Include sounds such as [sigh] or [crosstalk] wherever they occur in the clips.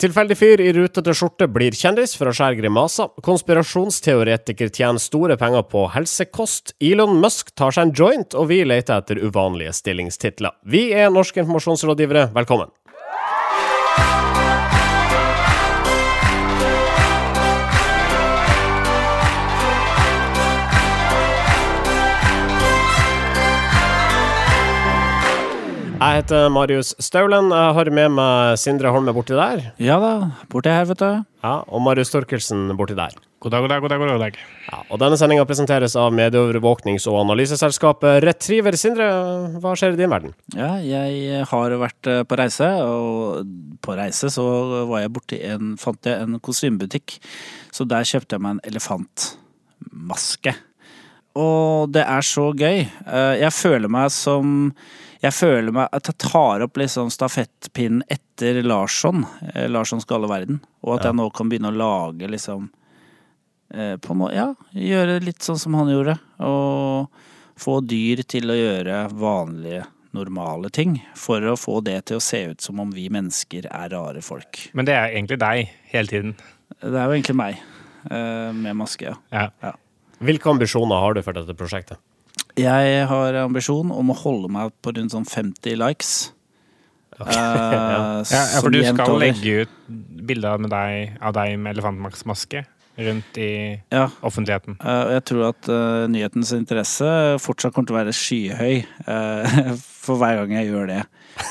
Tilfeldig fyr i rutete skjorte blir kjendis for å skjære grimaser. Konspirasjonsteoretiker tjener store penger på helsekost. Elon Musk tar seg en joint, og vi leter etter uvanlige stillingstitler. Vi er norske informasjonsrådgivere, velkommen. Jeg heter Marius Staulen. Jeg har med meg Sindre Holme borti der. Ja da, borti her, vet du. Ja, Og Marius Torkelsen borti der. God dag, god dag, god dag. god dag. Ja, og Denne sendinga presenteres av medieovervåknings- og analyseselskapet Retriever. Sindre, hva skjer i din verden? Ja, jeg har vært eh, på reise, og på reise så var jeg borti en Fant jeg en kostymebutikk. Så der kjøpte jeg meg en elefantmaske. Og det er så gøy. Eh, Jeg føler meg som Jeg føler meg at jeg tar opp liksom stafettpinnen etter Larsson, Larsson Larssons alle verden, og at Ja. jeg nå kan begynne å lage liksom eh, på noe, Ja, gjøre litt sånn som han gjorde. Og få dyr til å gjøre vanlige, normale ting. For å få det til å se ut som om vi mennesker er rare folk. Men det er egentlig deg hele tiden. Det er jo egentlig meg. eh, Med maske, ja. Ja. Hvilke ambisjoner har du for dette prosjektet? Jeg har ambisjon om å holde meg på rundt sånn 50 likes. [laughs] Eh, Ja, ja, for du skal over. legge ut bilder med deg, av deg med elefantmaske rundt i Ja, offentligheten. Uh, jeg tror at uh, nyhetens interesse fortsatt kommer til å være skyhøy uh, [laughs] for hver gang jeg gjør det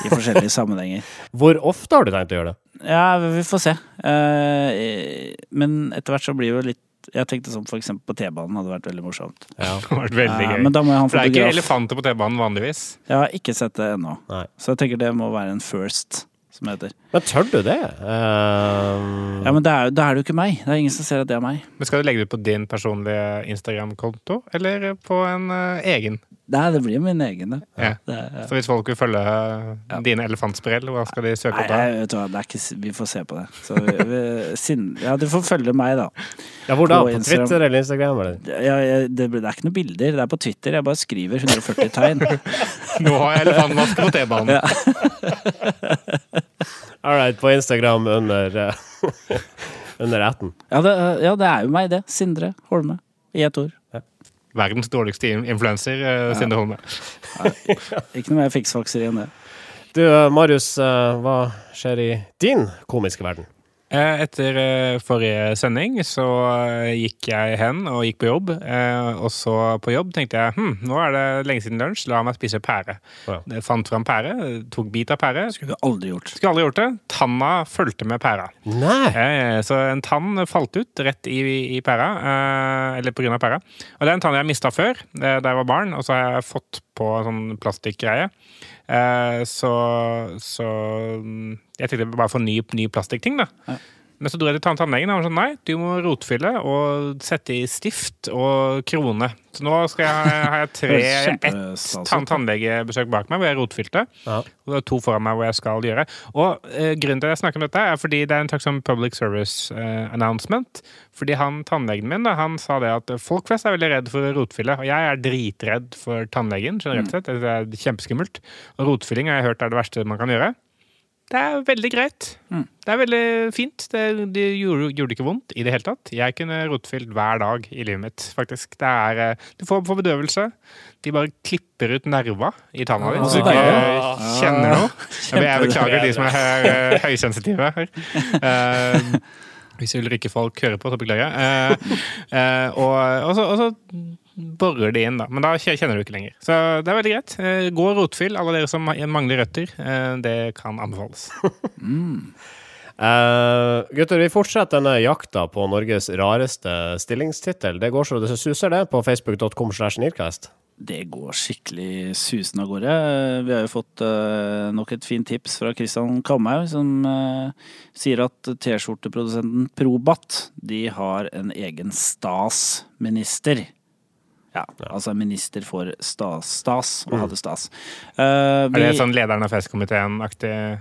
i forskjellige [laughs] sammenhenger. Hvor ofte har du tenkt å gjøre det? Ja, vi får se. Eh, Men etter hvert så blir det jo litt Jeg tenkte sånn eksempel på T-banen hadde vært veldig morsomt. Ja. Det hadde vært veldig Eh, gøy. Men da må jeg ha en For det er ikke elefanter på T-banen vanligvis. Jeg har ikke sett det ennå. Så jeg tenker det må være en first, som det heter. Men tør du det? Uh... Ja, men da er, da er det jo ikke meg. Det er ingen som ser at det er meg. Men Skal du legge det ut på din personlige Instagram-konto, eller på en uh, egen? Nei, det blir min egen, det. Ja. det uh... Så hvis folk vil følge dine elefantsprell, hva skal de søke Nei, opp da? Nei, vet du hva, det er ikke, vi får se på det. Så vi, vi, sin, ja, du får følge meg, da. ja, hvor da? På På Twitter eller Instagram? Eller? Ja, jeg, det, det er ikke noen bilder, det er på Twitter. Jeg bare skriver 140 tegn. [laughs] Nå har jeg elefantmaske på T-banen. [laughs] [laughs] All right, på Instagram under eh, [laughs] Under æten. Ja det, ja, det er jo meg, det. Sindre Holme. I ett ord. Verdens dårligste in- influenser, uh, Sindre Holme. Ikke noe mer fiksfakseri enn det. Du, eh, Marius, eh, hva skjer i din komiske verden? Eh, Etter eh, forrige sending så eh, gikk jeg hen og gikk på jobb. eh, Og så på jobb tenkte jeg hm, nå er det lenge siden lunsj, la meg spise pære. Wow. Jeg fant fram pære, tok bit av pære. Skulle du aldri gjort. Skulle aldri gjort det. Tanna fulgte med pæra. Nei! Så en tann falt ut rett i, i pæra, eh, eller på grunn av pæra. Og det er en tann jeg mista før, da jeg var barn, og så har jeg fått på sånn plastikkgreie. Eh, Så, så mm, jeg tenkte bare få ny, ny plastikkting, da. Ja. Men så dro jeg til tann- tannlegen, og han sa nei, du må rotfylle og sette i stift og krone. Så nå skal jeg, har jeg tre, [laughs] ett tannlegebesøk bak meg hvor jeg rotfylte. Ja. Og det er to foran meg hvor jeg skal gjøre. Og eh, grunnen til at jeg snakker om dette, er fordi det er en slags sånn public service eh, announcement. Fordi han tannlegen min da, han sa det at folk flest er veldig redd for rotfylle. Og jeg er dritredd for tannlegen generelt Mm. sett. Det er kjempeskummelt. Og rotfylling har jeg hørt er det verste man kan gjøre. Det er veldig greit. Mm. Det er veldig fint. Det, det gjorde, gjorde ikke vondt i det hele tatt. Jeg kunne rotfylt hver dag i livet mitt, faktisk. Det er, eh, du får, får bedøvelse. De bare klipper ut nerva i tanna di, Ah, så du ikke deilig. kjenner noe. Jeg, jeg beklager de som er eh, høysensitive her. Uh, [laughs] hvis Ulrikke Folk hører på, så beklager jeg. Eh, eh, og, og, så, og så borer de inn, da. Men da kjenner du ikke lenger. Så det er veldig greit. Eh, Gå rotfyll, alle dere som mangler røtter. Eh, Det kan anbefales. [laughs] Eh, gutter, vi fortsetter denne jakta på Norges rareste stillingstittel. Det går så det suser, det, på facebook.com slash Nearcast. Det går skikkelig susende av gårde. Vi har jo fått uh, nok et fint tips fra Kristian Kamhaug, som uh, sier at T-skjorteprodusenten Probat de har en egen stas-minister. Ja, altså minister for stas, stas og hadde stas. Eh, Er det vi- sånn lederen av festkomiteen-aktig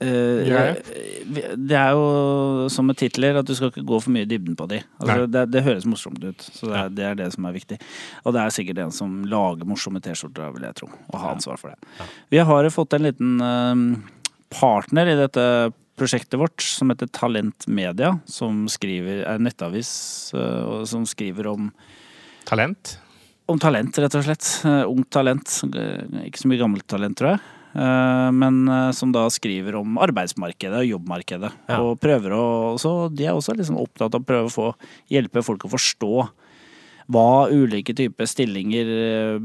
vi- det er jo som med titler at du skal ikke gå for mye i dybden på de. Altså, det, det høres morsomt ut, så det er, det er det som er viktig. Og det er sikkert en som lager morsomme T-skjorter, vil jeg tro, og har ansvar for det. Vi har fått en liten uh, partner i dette prosjektet vårt som heter Talent Media, som skriver, er en nettavis uh, som skriver om Talent? Om talent, rett og slett. Uh, ungt talent. Uh, ikke så mye gammelt talent, tror jeg. Men som da skriver om arbeidsmarkedet og jobbmarkedet. Ja. Og prøver å så De er også liksom opptatt av å prøve å få, hjelpe folk å forstå hva ulike typer stillinger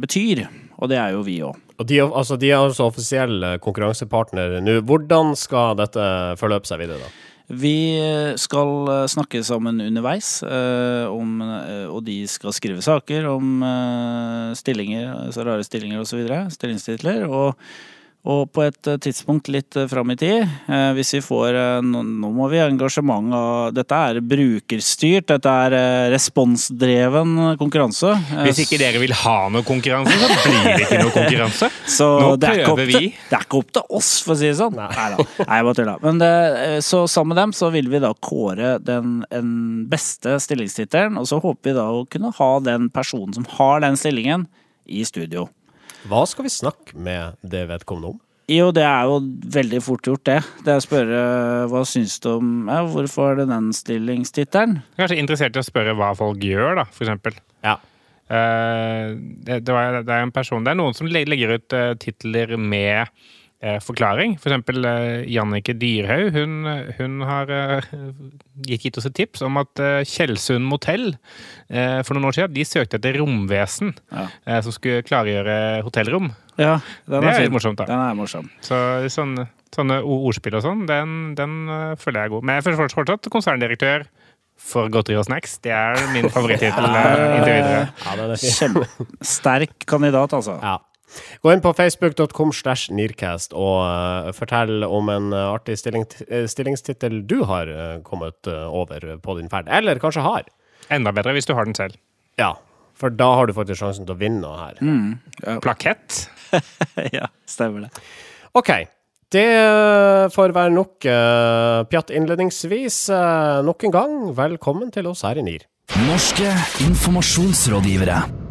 betyr. Og det er jo vi òg. Og de, altså, de er altså offisielle konkurransepartnere nå. Hvordan skal dette forløpe seg videre, da? Vi skal eh, snakke sammen underveis, eh, om, eh, og de skal skrive saker om eh, stillinger, altså rare stillinger osv. Stillingstitler. Og og på et eh, tidspunkt litt eh, fram i tid, eh, hvis vi får Nå må vi ha engasjement av Dette er brukerstyrt, dette er responsdreven konkurranse. Hvis ikke dere vil ha noe konkurranse, så blir det ikke noe konkurranse. [laughs] Så Nå prøver vi. Det er ikke opp til oss, for å si det sånn. Nei, da. Nei, bare tulla. Men det, så sammen med dem så vil vi da kåre den, den beste stillingstittelen, og så håper vi da å kunne ha den personen som har den stillingen, i studio. Hva skal vi snakke med det vedkommende om? Jo, det er jo veldig fort gjort, det. Det er å spørre hva syns du om ja, Hvorfor er det den stillingstittelen? Kanskje interessert i å spørre hva folk gjør, da, for eksempel. Ja. Uh, det, det, er en person Det er noen som legger ut uh, titler med Eh, forklaring. For eksempel eh, Jannike Dyrhaug hun, hun, har eh, gitt oss et tips om at Tjeldsund motell for noen år siden de søkte etter romvesen ja. som skulle klargjøre hotellrom. Ja, det er litt morsomt, da. Den er morsom. Så sånne, sånne ordspill og sånn, den, den, føler jeg er god. Men jeg er fortsatt konserndirektør for godteri og snacks. Det er min favorittittel [laughs] inntil videre. Ja, sterk kandidat, altså. Ja. Gå inn på facebook.com slash nearcast og uh, fortell om en uh, artig stilling, uh, stillingstittel du har kommet over på din ferd, eller kanskje har. Enda bedre hvis du har den selv. Ja, for da har du faktisk sjansen til å vinne noe her. Mm, ja. Plakett? [laughs] ja, stemmer det. OK. Det får være nok uh, pjatt innledningsvis. nok en gang, velkommen til oss her i NIR. Norske informasjonsrådgivere.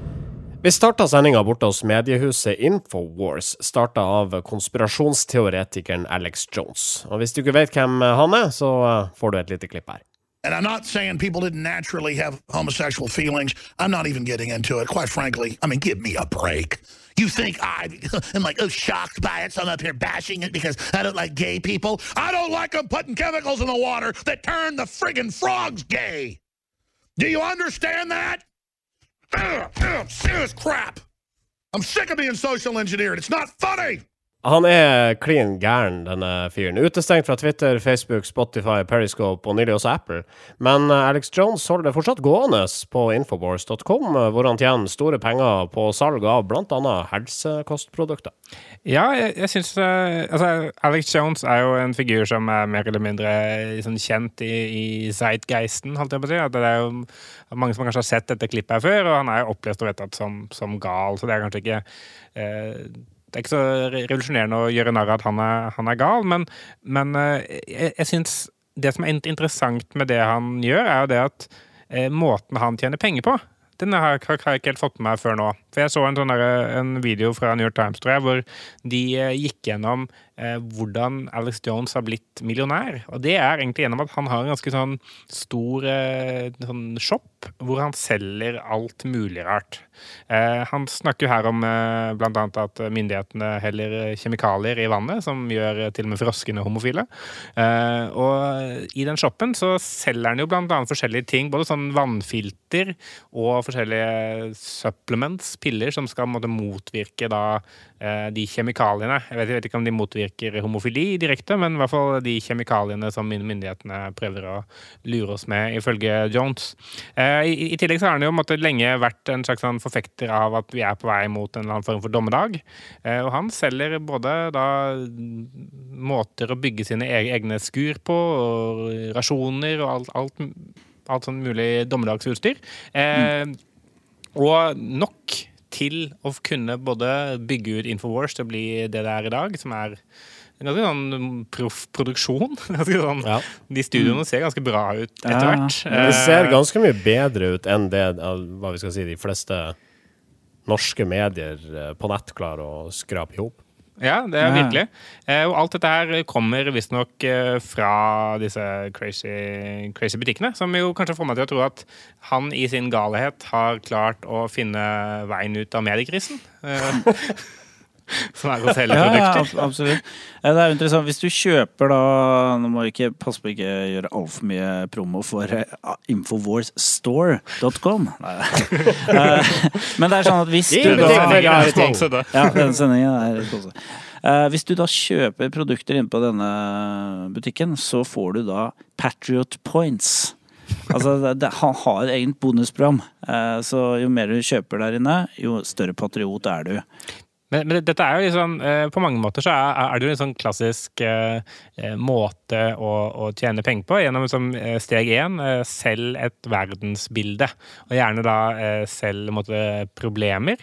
Vi starta sendinga borte hos mediehuset Infowars, starta av konspirasjonsteoretikeren Alex Jones. Og hvis du ikke vet hvem han er, så eh, får du et lite klipp her. And I'm not saying people didn't naturally have homosexual feelings. I'm not even getting into it, quite frankly. I mean, give me a break. You think I am like oh shocked by it, so I'm up here bashing it because I don't like gay people. I don't like them putting chemicals in the water that turn the friggin' frogs gay. Do you understand that? Ugh, ugh, serious crap. I'm sick of being social engineered. It's not funny. Han er klin gæren, denne fyren. Utestengt fra Twitter, Facebook, Spotify, Periscope og nylig også Apple. Men eh, Alex Jones holder det fortsatt gående på infowars.com, eh, hvor han tjener store penger på salg av bl.a. helsekostprodukter. Ja, jeg, jeg syns uh, Altså, Alex Jones er jo en figur som er mer eller mindre liksom, kjent i, i Zeitgeisten, holdt jeg på å si. Det er jo mange som kanskje har sett dette klippet her før, og han er jo opplest og vedtatt som, som gal, så det er kanskje ikke uh, det er ikke så revolusjonerende å gjøre narr av at han er, han er, gal, men, men eh, jeg, jeg syns det som er interessant med det han gjør, er jo det at eh, måten han tjener penger på, den har, jeg ikke helt fått med meg før nå. For jeg så en, sånn der, en video fra New York Times tror jeg, hvor de eh, gikk gjennom eh, hvordan Alex Jones har blitt millionær. Og det er egentlig gjennom at han har en ganske sånn stor eh, sånn shop hvor han selger alt mulig rart. Eh, han snakker jo her om eh, bl.a. at myndighetene heller kjemikalier i vannet, som gjør til og med froskene homofile. Eh, og i den shoppen så selger han jo bl.a. forskjellige ting, både sånn vannfilter og forskjellige supplements, piller, som skal måtte, motvirke da, eh, de kjemikaliene. Jeg vet, jeg vet, ikke om de motvirker homofili direkte, men i hvert fall de kjemikaliene som myndighetene prøver å lure oss med, ifølge Jones. Eh, i, i, tillegg så har han jo måtte, lenge vært en slags sånn forfekter av at vi er på vei mot en eller annen form for dommedag. Eh, og han selger både da måter å bygge sine egne skur på, og rasjoner og alt, alt alt sånn mulig dommedagsutstyr. Eh, mm. Og nok til å kunne både bygge ut Infowars til å bli det det er i dag, som er en ganske sånn proff produksjon. [laughs] Sånn, ja. De studioene mm. ser ganske bra ut etter hvert. Ja. Det ser ganske mye bedre ut enn det hva vi skal si, de fleste norske medier eh, på nett klarer å skrape i hop. Ja, det er virkelig. Eh, og alt dette her kommer visstnok eh, fra disse crazy, crazy butikkene, som jo kanskje får meg til å tro at han i sin galhet har klart å finne veien ut av mediekrisen. [laughs] [laughs] Som er å selge Ja, ja, absolutt. Eh, Det er jo interessant. Hvis du kjøper da Nå må ikke passe på ikke gjøre altfor mye promo for eh, infowarsstore.com. [laughs] Eh, Men det er sånn at hvis du da. Ja, den sendingen er sponset. Hvis du da kjøper produkter inne på denne butikken, så får du da Patriot Points. Altså, det, han har et eget bonusprogram, så jo mer du kjøper der inne, jo større patriot er du. Men, men dette er jo liksom, eh, på mange måter så er, er det jo en sånn klassisk eh, eh, måte å, å tjene penger på. Gjennom liksom, steg én, selv et verdensbilde. Og gjerne da selg problemer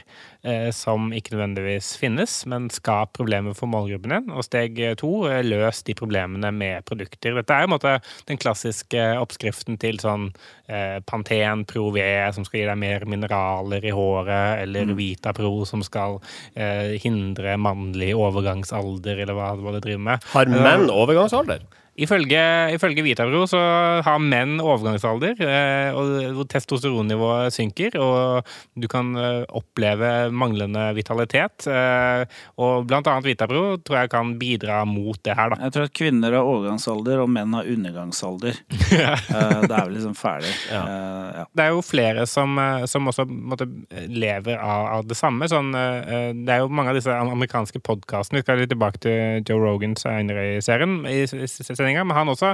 som ikke nødvendigvis finnes, men skap problemer for målgruppen din. Og steg eh, to, eh, løs de problemene med produkter. Dette er jo en måte den klassiske oppskriften til sånn eh, Pantene Pro V som skal gi deg mer mineraler i håret, eller Vita Pro som skal eh, hindre mannlig overgangsalder, eller hva, hva det driver med. Har menn overgangsalder? Ifølge, ifølge Vitabro så har menn overgangsalder, eh, og testosteronnivået synker, og du kan eh, oppleve manglende vitalitet. eh, Og blant annet Vitabro tror jeg kan bidra mot det her, da. Jeg tror at kvinner har overgangsalder, og menn har undergangsalder. [laughs] Eh, det er vel liksom ferdig. Ja. Eh, ja. Det er jo flere som, eh, som også måtte, lever av, av det samme. Sånn, det er jo mange av disse amerikanske podkastene. Vi skal litt tilbake til Joe Rogan senere i serien. I, s- sendinga, men han også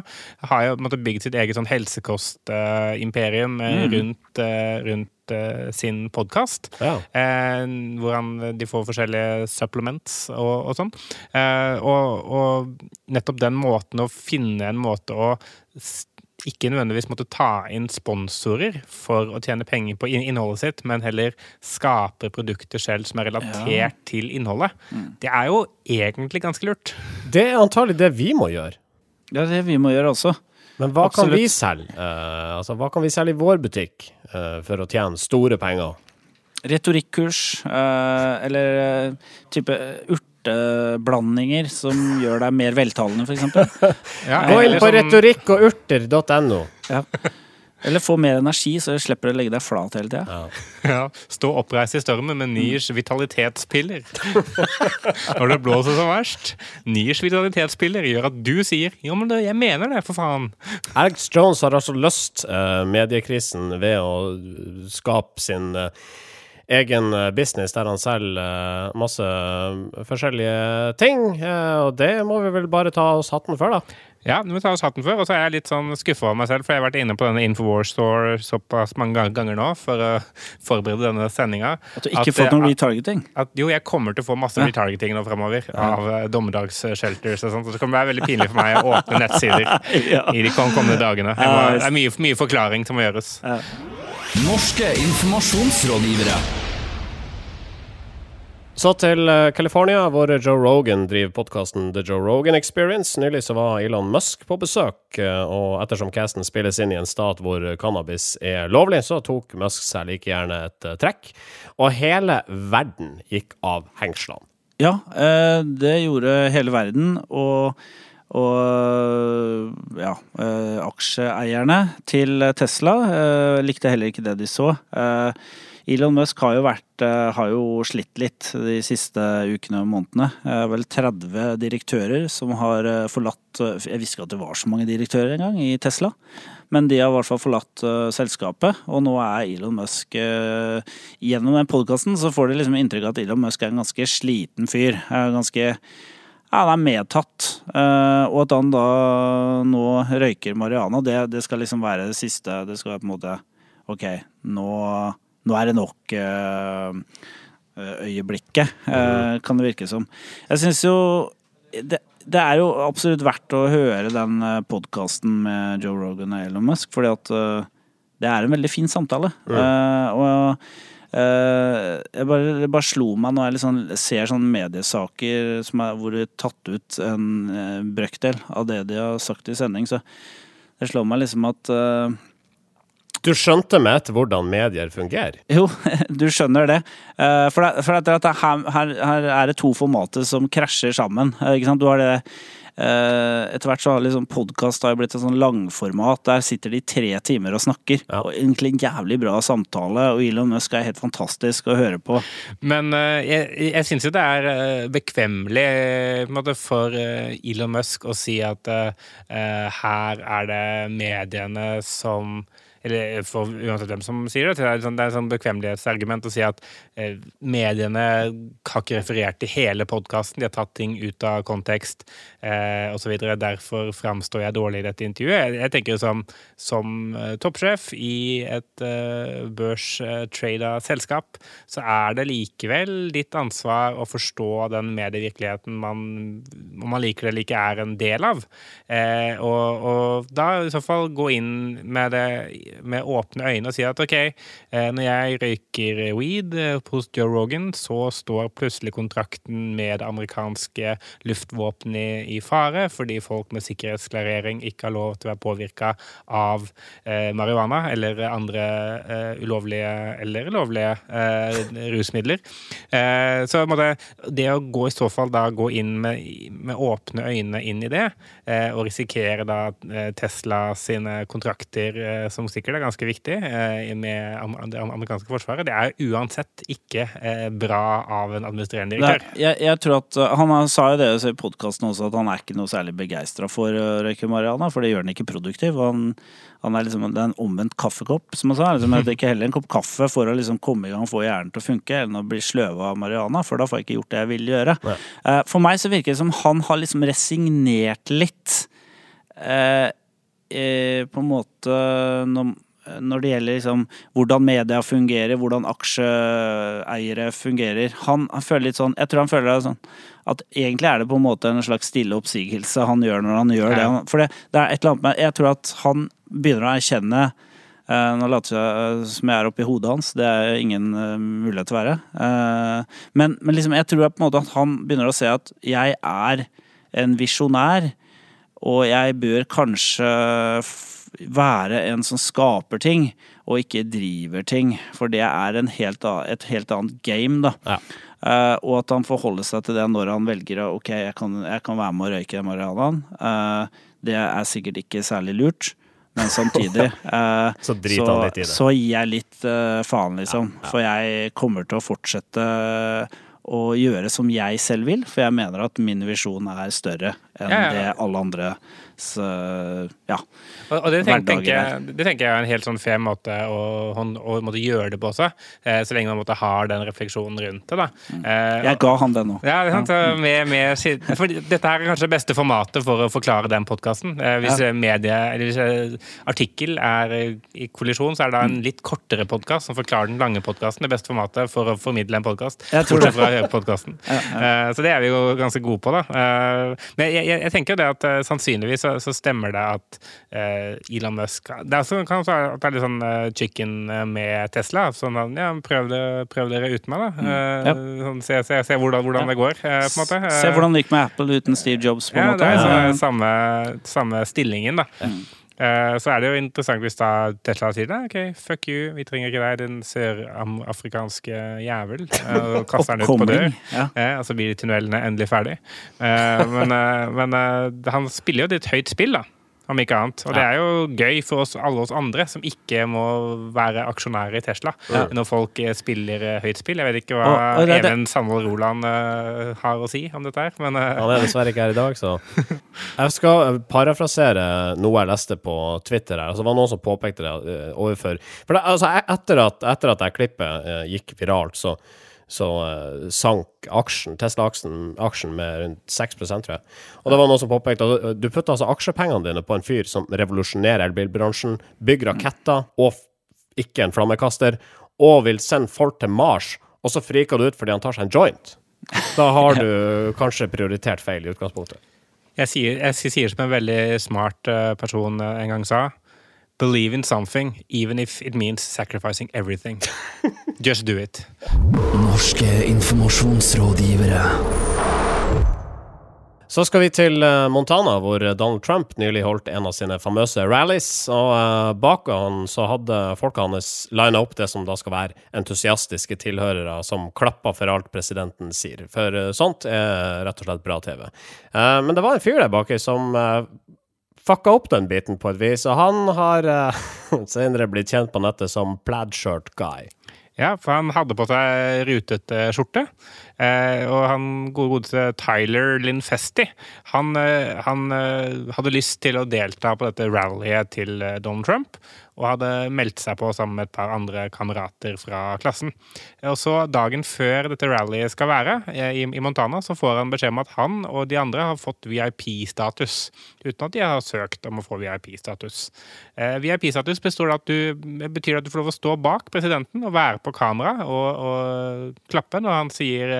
har jo måte, bygd sitt eget sånn helsekostimperium mm. rundt, eh, rundt eh, sin podkast. Ja. Eh, hvor han, de får forskjellige supplements og, og sånn. Eh, og, og nettopp den måten å finne en måte å ikke nødvendigvis måtte ta inn sponsorer for å tjene penger på innholdet sitt, men heller skape produkter selv som er relatert til innholdet. Det er jo egentlig ganske lurt. Det er antagelig det vi må gjøre. Det er det vi må gjøre også. Men hva kan vi selge? Uh, altså, hva kan vi selge i vår butikk uh, for å tjene store penger? Retorikkurs, uh, eller type urteblandinger som gjør deg mer veltalende, f.eks. [laughs] Ja, Gå inn på sånn- retorikk-og-urter.no. Ja. Eller få mer energi, så du slipper å legge deg flat hele tida. [laughs] Ja, stå oppreist i stormen med Niers vitalitetspiller. [laughs] Når det blåser som verst. Niers vitalitetspiller gjør at du sier 'jo, men det, jeg mener det, for faen'. Alex Jones har altså løst uh, mediekrisen ved å skape sin uh, egen eh, business der han selger masse forskjellige ting. og det må vi vel bare ta oss hatten for, da. Ja, du må ta hatt den før, og så er jeg litt sånn skuffa over meg selv, for jeg har vært inne på denne Infowars Store såpass mange ganger nå for å forberede denne sendinga. At du ikke fått noe retargeting. at jo, jeg kommer til å få masse retargeting nå fremover av uh, dommedagsshelters og sånt. Og så kommer det være veldig pinlig for meg å åpne nettsider [laughs] Ja. i de kommende dagene. Jeg må, det er mye, mye forklaring som må gjøres. Norske informasjonsrådgivere. Så til eh, California, hvor Joe Rogan driver podkasten The Joe Rogan Experience. Nylig så var Elon Musk på besøk, eh, og ettersom casten spilles inn i en stat hvor cannabis er lovlig, så tok Musk seg like gjerne et eh, trekk. Og hele verden gikk av hengslene. Ja, det gjorde hele verden, og, og ja, aksjeeierne til Tesla likte heller ikke det de så. Eh, Elon Musk har jo, vært, eh, har jo slitt litt de siste ukene og månedene. Vel 30 direktører som har eh, forlatt eh, Jeg visste ikke at det var så mange direktører engang i Tesla. Men de har i hvert fall forlatt selskapet, og nå er Elon Musk Gjennom den podkasten så får de liksom inntrykk av at Elon Musk er en ganske sliten fyr. Er ganske ja, han er medtatt. og at han da nå røyker marihuana, det, det skal liksom være det siste. Det skal være på en måte OK, nå, nå er det nok eh, øyeblikket, eh, kan det virke som. Jeg syns jo det, det er jo absolutt verdt å høre den podkasten med Joe Rogan og Elon Musk, fordi at eh, det er en veldig fin samtale. Eh, og uh, jeg bare, det bare slo meg når jeg liksom ser sånne mediesaker som er, hvor det er tatt ut en eh, brøkdel av det de har sagt i sending, så det slår meg liksom at eh, Du skjønte med etter hvordan medier fungerer? Jo, [laughs] du skjønner det. Eh, For, det, for det her, her, her er det to formater som krasjer sammen. eh, Ikke sant? Du har det eh, Etter hvert så har liksom podkast blitt et sånn langformat. Der sitter de tre timer og snakker. Ja. Og egentlig en jævlig bra samtale, og Elon Musk er helt fantastisk å høre på. Men jeg, jeg syns jo det er bekvemmelig på en måte, for Elon Musk å si at eh, eh, her er det mediene som eller for uansett hvem som sier det, det er, sånn, det et sånn bekvemmelighetsargument å si at eh, mediene har ikke referert til hele podkasten, de har tatt ting ut av kontekst eh, osv. Derfor framstår jeg dårlig i dette intervjuet. Jeg, tenker som, som eh, toppsjef i et eh, børstrada selskap, så er det likevel ditt ansvar å forstå den medievirkeligheten man, om man liker det eller ikke, er en del av. Eh, og, og da i så fall gå inn med det med åpne øyne og si at OK, eh, når jeg røyker weed eh, hos Joe Rogan, så står plutselig kontrakten med det amerikanske luftvåpenet i, fare, fordi folk med sikkerhetsklarering ikke har lov til å være påvirka av eh, marihuana eller andre eh, ulovlige eller lovlige eh, rusmidler. Eh, så måtte, det å gå i så fall da gå inn med, med åpne øyne inn i det, og risikere da Tesla sine kontrakter, som sikkert er ganske viktig, eh, med det amerikanske forsvaret, det er uansett ikke eh, bra av en administrerende Nei, direktør. jeg, jeg tror at uh, Han sa jo det i podkasten også, at han er ikke noe særlig begeistra for å røyke marihuana, for det gjør han ikke produktiv. Han, han er liksom, det er en omvendt kaffekopp, som han sa. Liksom, jeg drikker heller en kopp kaffe for å liksom komme i gang og få hjernen til å funke, enn å bli sløva av marihuana, for da får jeg ikke gjort det jeg vil gjøre. Eh, For meg så virker det som han har liksom resignert litt. Eh, eh, på en måte når, det gjelder liksom hvordan media fungerer, hvordan aksjeeiere fungerer. Han, han føler litt sånn Jeg tror han føler det sånn at egentlig er det på en måte en slags stille oppsigelse han gjør når han gjør det. For det, det er et eller annet med Jeg tror at han begynner å erkjenne eh, Nå later jeg som jeg er oppi hodet hans, det er ingen eh, mulighet til å være. Eh, men, men liksom, jeg tror på en måte at han begynner å se at jeg er en visjonær, og jeg bør kanskje være en som skaper ting, og ikke driver ting. For det er en helt, et helt annet game, da. Ja. Uh, og at han forholder seg til det når han velger ok, jeg kan, jeg kan være med å røyke den marihuanaen. Uh, det er sikkert ikke særlig lurt. Men samtidig [laughs] uh, Så så, så gir jeg litt faen, liksom. For jeg kommer til å fortsette å gjøre som jeg selv vil, for jeg mener at min visjon er større enn Ja, ja. det alle andres eh, Ja. Og, og det, tenker, tenker jeg, det tenker jeg er en helt sånn fair måte å, å, å måtte gjøre det på også, eh, så lenge man måtte ha den refleksjonen rundt det. da. Eh, Jeg ga han det nå. Ja, det er sant. Med, med, for dette her er kanskje det beste formatet for å forklare den podkasten. Hvis Ja. medie, hvis eh, artikkel er eh, i kollisjon, så er det da en litt kortere podkast som forklarer den lange podkasten. Det beste formatet for å formidle en podkast. [laughs] Ja, Eh, Så det er vi jo ganske gode på, da. Eh, Men jeg, jeg, jeg tenker jo det at uh, sannsynligvis så, så stemmer det at uh, Elon Musk Det er også, kan også være at det er litt sånn uh, chicken med Tesla. Sånn at, ja, prøv, det, prøv dere uten meg, da. Mm. Ja. Sånn, se, se, se hvordan, hvordan Ja. det går, på en måte. Se hvordan det gikk med Apple uten Steve Jobs, på en ja, måte. det er sånn, samme, samme stillingen, da. Eh, Så er det jo interessant hvis da Tesla sier det. OK, fuck you, vi trenger ikke deg, din sørafrikanske jævel. eh, Og [laughs] kaster den ut på dør. Ja. Eh, og så blir tunnelene endelig ferdig. Eh, men eh, men eh, han spiller jo et høyt spill, da. Om ikke annet. Og det er jo gøy for oss, alle oss andre som ikke må være aksjonærer i Tesla, når folk eh, spiller eh, høyt spill. Jeg vet ikke hva Og- og det Even Sandvold Roland uh, har å si om dette her, men uh. Han er dessverre ikke her i dag, så [laughs] Jeg skal parafrasere noe jeg leste på Twitter her. Altså, det var noen som påpekte det overfor For det, altså, e- etter at, etter at det klippet gikk viralt, så, så uh, sank aksjen, Tesla-aksjen aksjen med rundt 6 tror jeg. Og det var noen som påpekte at eh, du putter altså aksjepengene dine på en fyr som revolusjonerer elbilbransjen, bygger raketter og ikke en flammekaster, og vil sende folk til Mars, og så friker du ut fordi han tar seg en joint. Da har [laughs] du kanskje prioritert feil i utgangspunktet. Jeg sier, jeg sier som en veldig smart eh, person eh, en gang sa. Believe in something, even if it means sacrificing everything. [laughs] Just do it. Norske informasjonsrådgivere. Så skal vi til eh, Montana, hvor Donald Trump nylig holdt en av sine famøse rallies. Og uh, bak han så hadde folka hans lina opp det som da skal være entusiastiske tilhørere som klapper for alt presidenten sier. For uh, sånt er rett og slett bra TV. Men det var en fyr der baki som fucka opp den biten på et vis, og han har [laughs] senere blitt kjent på nettet som Plaid-shirt guy. Ja, for han hadde på seg rutete skjorte. Eh, og han gode godeste Tyler Linfesti, han, eh, han eh, hadde lyst til å delta på dette rallyet til Donald Trump og hadde meldt seg på sammen med et par andre kamerater fra klassen. Og så Dagen før dette rallyet skal være, i, i Montana, så får han beskjed om at han og de andre har fått VIP-status, uten at de har søkt om å få VIP-status. Eh, VIP-status betyr at du får lov å stå bak presidenten og være på kamera og, og klappe når han sier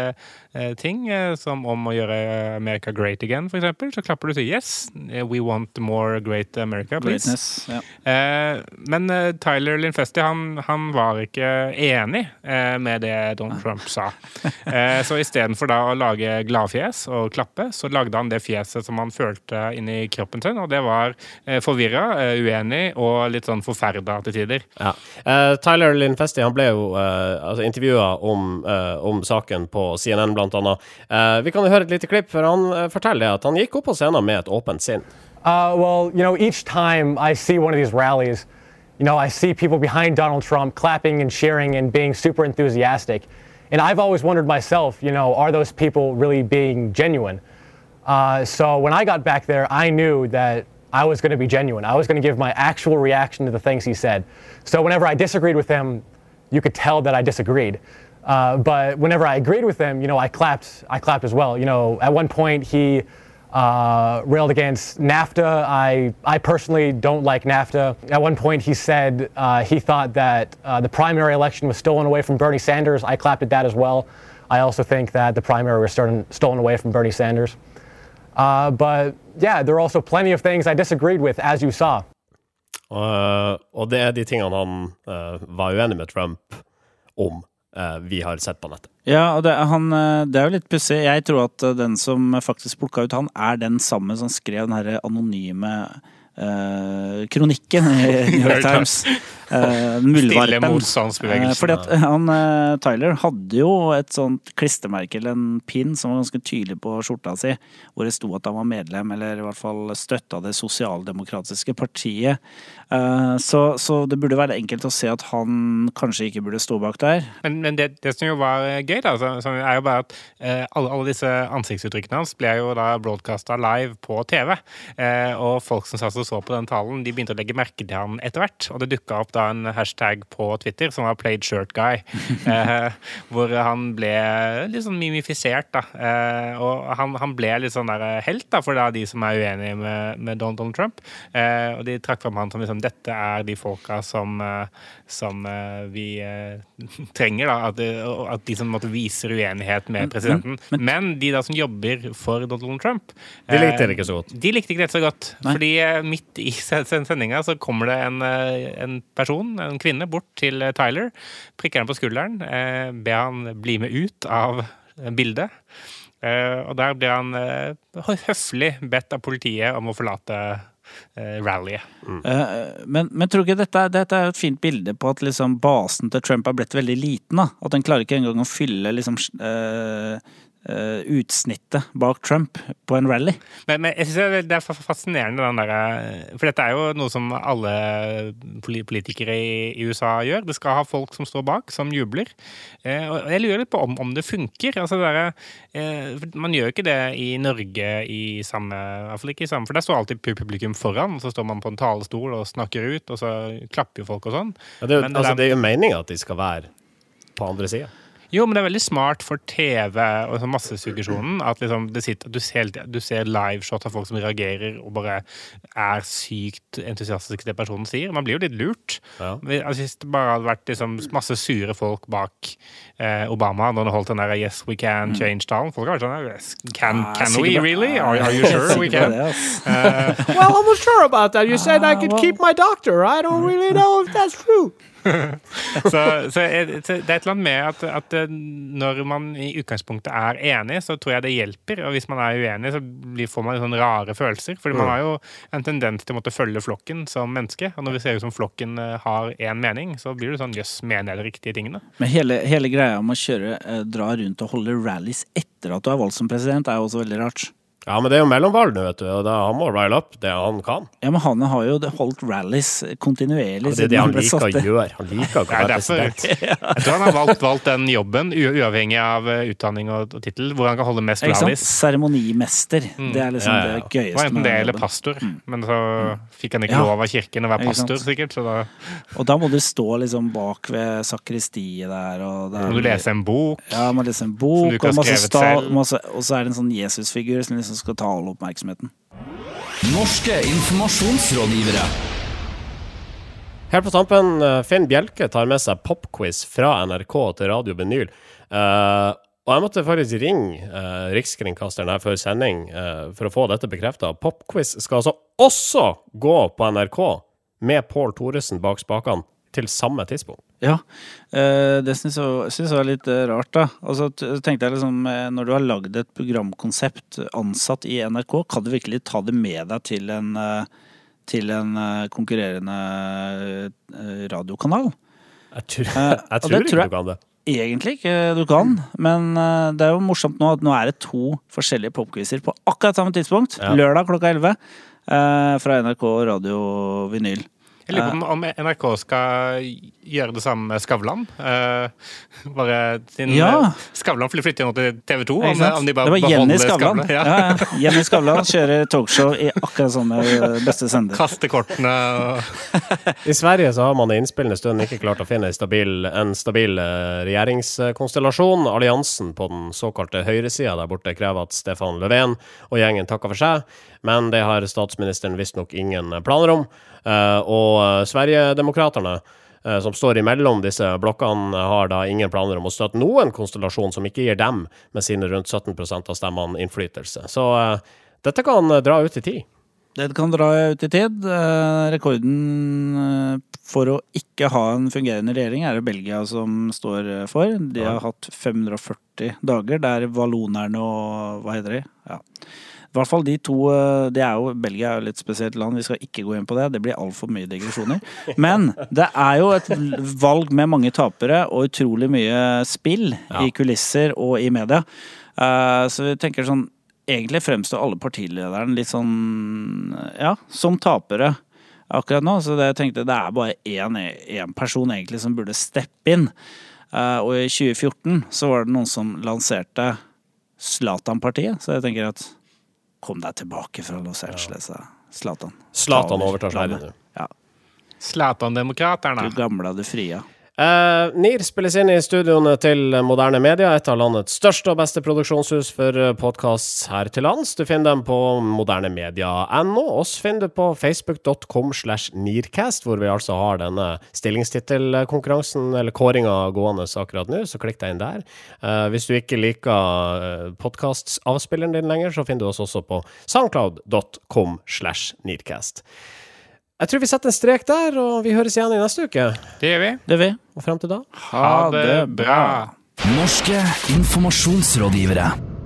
ting eh, som om å gjøre America great again, f.eks. Så klapper du og sier yes, we want more great America, please. Greatness, ja. Eh, men eh, Tyler Linfesti han, han var ikke enig eh, med det Donald Trump sa. [laughs] Eh, så istedenfor da å lage gladfjes og klappe, så lagde han det fjeset som han følte inni kroppen sin, og det var eh, forvirra, eh, uenig og litt sånn forferda til tider. Ja. Eh, Tyler Linfesti han ble jo uh, altså intervjua om, eh, om saken på Eh, vi kan høre et lite klipp, han eh, forteller at han gikk opp på scenen med et åpent sinn. Uh, well, you know, each time I see one of these rallies, you know, I see people behind Donald Trump clapping and cheering and being super enthusiastic. And I've always wondered myself, you know, are those people really being genuine? Uh, so when I got back there, I knew that I was going to be genuine. I was going to give my actual reaction to the things he said. So whenever I disagreed with him, you could tell that I disagreed. Uh, but whenever I agreed with him, you know, I clapped. I clapped as well. You know, at one point he uh, railed against NAFTA. I, I personally don't like NAFTA. At one point, he said uh, he thought that uh, the primary election was stolen away from Bernie Sanders. I clapped at that as well. I also think that the primary was stolen, stolen away from Bernie Sanders. Uh, but yeah, there are also plenty of things I disagreed with, as you saw. Og, det er de tingene han var uenig med Trump om, vi har sett på nettet. Ja, og det, han, eh, det er jo litt pussig. Jeg tror at eh, den som faktisk plukka ut han, er den samme som skrev den herre anonyme eh, kronikken i [laughs] New York Times. Uh, Stille motstandsbevegelsen. fordi at han, eh, Tyler hadde jo et sånt klistremerke eller en pin som var ganske tydelig på skjorta si, hvor det sto at han var medlem, eller i hvert fall støtta det sosialdemokratiske partiet. Eh, så, så det burde være enkelt å se at han kanskje ikke burde stå bak der. Men, men det, det som jo var gøy, da, så, så er jo bare at eh, alle, alle disse ansiktsuttrykkene hans ble jo da broadcasta live på TV. Eh, og folk som satt og så på den talen, de begynte å legge merke til han etter hvert. Og det dukka opp da en hashtag på Twitter som var 'played shirt guy', [laughs] eh, hvor han ble litt sånn mimifisert, da. Eh, og han, han, ble litt sånn der helt da, for da de som er uenige med, med Donald Trump. Eh, og de trakk fram han som liksom dette er de folka som, eh, som eh, vi eh, [laughs] trenger, da. At, at, de som måtte viser uenighet med presidenten. Men, men, de da som jobber for Donald Trump De likte det ikke så godt. De likte ikke det så godt. Nei. Fordi midt i [laughs] sendinga så kommer det en, en person en kvinne, bort til eh, Tyler, prikker han på skulderen, eh, ber han bli med ut av bildet. Eh, og der blir han høflig bedt av politiet om å forlate rallyet. Mm. Men, men, tror du ikke dette, dette, er et fint bilde på at liksom basen til Trump har blitt veldig liten? da? At den klarer ikke engang å fylle liksom, utsnittet bak Trump på en rally. Men, men jeg synes det er fascinerende, den der, for dette er jo noe som alle politikere i, USA gjør. Det skal ha folk som står bak, som jubler. Uh, og jeg lurer litt på om, om det funker. Altså, det der, uh, man gjør ikke det i Norge i samme, Iallfall ikke i samme, for der står alltid publikum foran, og så står man på en talestol og snakker ut, og så klapper jo folk og sånn. Ja, det, er jo, altså, det er jo meninga at de skal være på andre sida. Jo, men det er veldig smart for TV og sånn massesuggesjonen at liksom sitter, du, ser, du ser liveshot av folk som reagerer og bare er sykt entusiastiske til det personen sier. Man blir jo litt lurt. Ja. Altså, hvis det bare hadde vært liksom, masse sure folk bak eh, Obama når han holdt den der 'Yes, we can mm. change'-talen Folk har vært sånn yes, Can, ah, we really? Are, are, you sure we can? uh, well, I was sure about that. You said I could keep my doctor. I don't really know if that's true. [laughs] så, så, så det er et eller annet med at, at eh, når man i utgangspunktet er enig, så tror jeg det hjelper. Og hvis man er uenig, så blir, får man sånne rare følelser. Fordi man har jo en tendens til å måtte følge flokken som menneske. Og når vi ser ut som flokken eh, har én mening, så blir det sånn jøss, mener jeg de riktige tingene? Men hele, hele greia om å kjøre, eh, dra rundt og holde rallies etter at du er valgt som president, er jo også veldig rart. Ja, men det er jo mellomvalg nå, vet du, og da han må rile up det han kan. Ja, men han har jo holdt rallies kontinuerlig Ja, det er det han han liker å gjøre. Han liker å være [laughs] president. [laughs] Jeg tror han har valgt, valgt den jobben, uavhengig av eh, utdanning og, og tittel, hvor han kan holde mest rallies. Seremonimester. Det er liksom Ja, ja, ja. det Det var enten det eller pastor, pastor, men så fikk han ikke Ja. lov av kirken å være pastor, sikkert. Så da Og da må du stå liksom bak ved sakristiet der, og det er må du lese en bok. Ja, må lese en Som bok, du ikke har og, masse skrevet selv. masse, og så er det en sånn Jesusfigur som liksom skal ta all oppmerksomheten. Norske informasjonsrådgivere. Helt på tampen, eh, Finn Bjelke tar med seg popquiz fra NRK til Radio Benyl. Uh, og jeg måtte faktisk ringe uh, Rikskringkasteren her før sending uh, for å få dette bekrefta. Popquiz skal altså også gå på NRK med Pål Thoresen bak spakene til samme tidspunkt. Ja, eh, det syns jeg, synes jeg var litt eh, rart, da. Altså, tenkte jeg liksom, eh, når du har lagd et programkonsept ansatt i NRK, kan du virkelig ta det med deg til en, til en konkurrerende radiokanal? Jeg tror, [laughs] jeg tror det ikke du kan det. Egentlig ikke du kan, men det er jo morsomt nå at nå er det to forskjellige popquizer på akkurat samme tidspunkt. Ja. Lørdag klokka 11 eh, fra NRK Radio Vinyl. Jeg lurer på om- om NRK skal gjøre det samme med Skavlan. Uh, bare sin, Ja. eh, Skavlan flytter nå til TV 2. Om, om de bare det var Jenny beholder Skavlan. Ja. Ja. Ja, Jenny Skavlan kjører talkshow i akkurat samme eh, beste sender. Kaste kortene og I Sverige så har man i innspillende stund ikke klart å finne en stabil, en stabil regjeringskonstellasjon. Alliansen på den såkalte høyresida der borte krever at Stefan Löfven og gjengen takker for seg, men det har statsministeren visstnok ingen planer om. Uh, og eh, Sverigedemokraterna, eh, som står imellom disse blokkene, har da ingen planer om å støtte noen konstellasjon som ikke gir dem, med sine rundt 17% av stemmene, innflytelse. Så eh, dette kan dra ut i tid. Det kan dra ut i tid. Rekorden for å ikke ha en fungerende regjering er det Belgia som står for. De har hatt 540 dager, der valonerne og hva heter de? Ja. I hvert fall de to eh, Det er jo Belgia er jo litt spesielt land, vi skal ikke gå inn på det. Det blir altfor mye digresjoner. Men det er jo et valg med mange tapere og utrolig mye spill i kulisser og i media. Eh, Så vi tenker sånn Egentlig fremstår alle partilederne litt sånn Ja, som tapere akkurat nå. Så det jeg tenkte det er bare én, én person egentlig som burde steppe inn. Eh, og i 2014 så var det noen som lanserte Zlatan-partiet, så jeg tenker at kom deg tilbake fra Los Angeles, Zlatan. Zlatan overtar seg Zlatan-demokraterne. du gamle, du fria. Eh, NIR spilles inn i studioene til Moderne Media, et av landets største og beste produksjonshus for podkast her til lands. Du finner dem på modernemedia.no. Oss finner du på facebook.com slash nircast, hvor vi altså har denne stillingstittelkonkurransen, eller kåringa, gående akkurat nå, så klikk deg inn der. Uh, hvis du ikke liker uh, podkastavspilleren din lenger, så finner du oss også på soundcloud.com slash nearcast. Jeg tror vi setter en strek der, og vi høres igjen i neste uke. Det gjør vi. Det vi. Og frem til da Ha det bra. Norske informasjonsrådgivere.